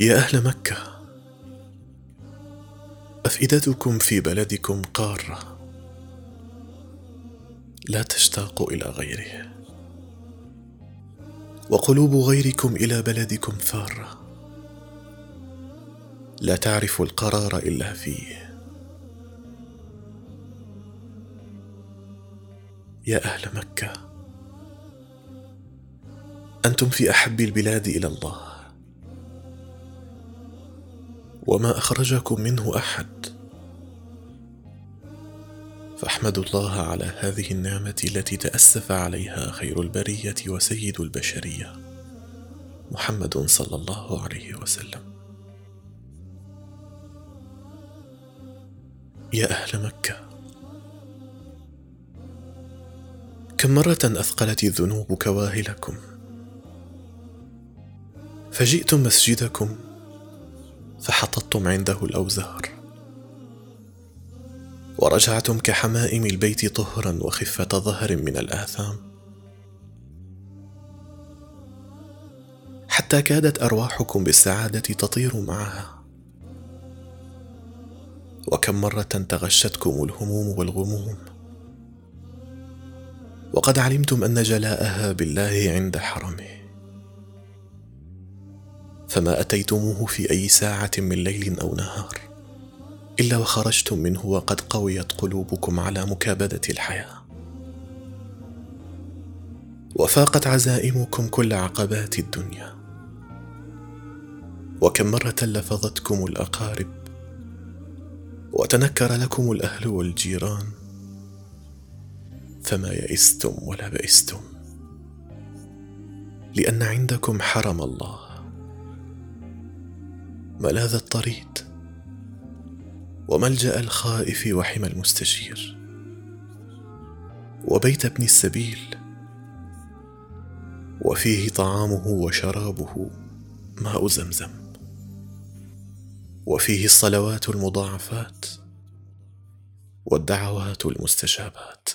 يا أهل مكة أفئدتكم في بلدكم قارة. لا تشتاق إلى غيره. وقلوب غيركم إلى بلدكم فارة. لا تعرف القرار إلا فيه. يا أهل مكة أنتم في أحب البلاد إلى الله. وما أخرجكم منه أحد. فاحمدوا الله على هذه النعمة التي تأسف عليها خير البرية وسيد البشرية محمد صلى الله عليه وسلم. يا أهل مكة كم مرة أثقلت الذنوب كواهلكم؟ فجئتم مسجدكم فحططتم عنده الأوزار. ورجعتم كحمائم البيت طهرا وخفة ظهر من الآثام. حتى كادت أرواحكم بالسعادة تطير معها. وكم مرة تغشتكم الهموم والغموم. وقد علمتم أن جلاءها بالله عند حرمه. فما أتيتموه في أي ساعة من ليل أو نهار إلا وخرجتم منه وقد قويت قلوبكم على مكابدة الحياة. وفاقت عزائمكم كل عقبات الدنيا. وكم مرة لفظتكم الأقارب وتنكر لكم الأهل والجيران فما يئستم ولا بئستم لأن عندكم حرم الله. ملاذ الطريد. وملجأ الخائف وحمى المستجير. وبيت ابن السبيل. وفيه طعامه وشرابه ماء زمزم. وفيه الصلوات المضاعفات والدعوات المستجابات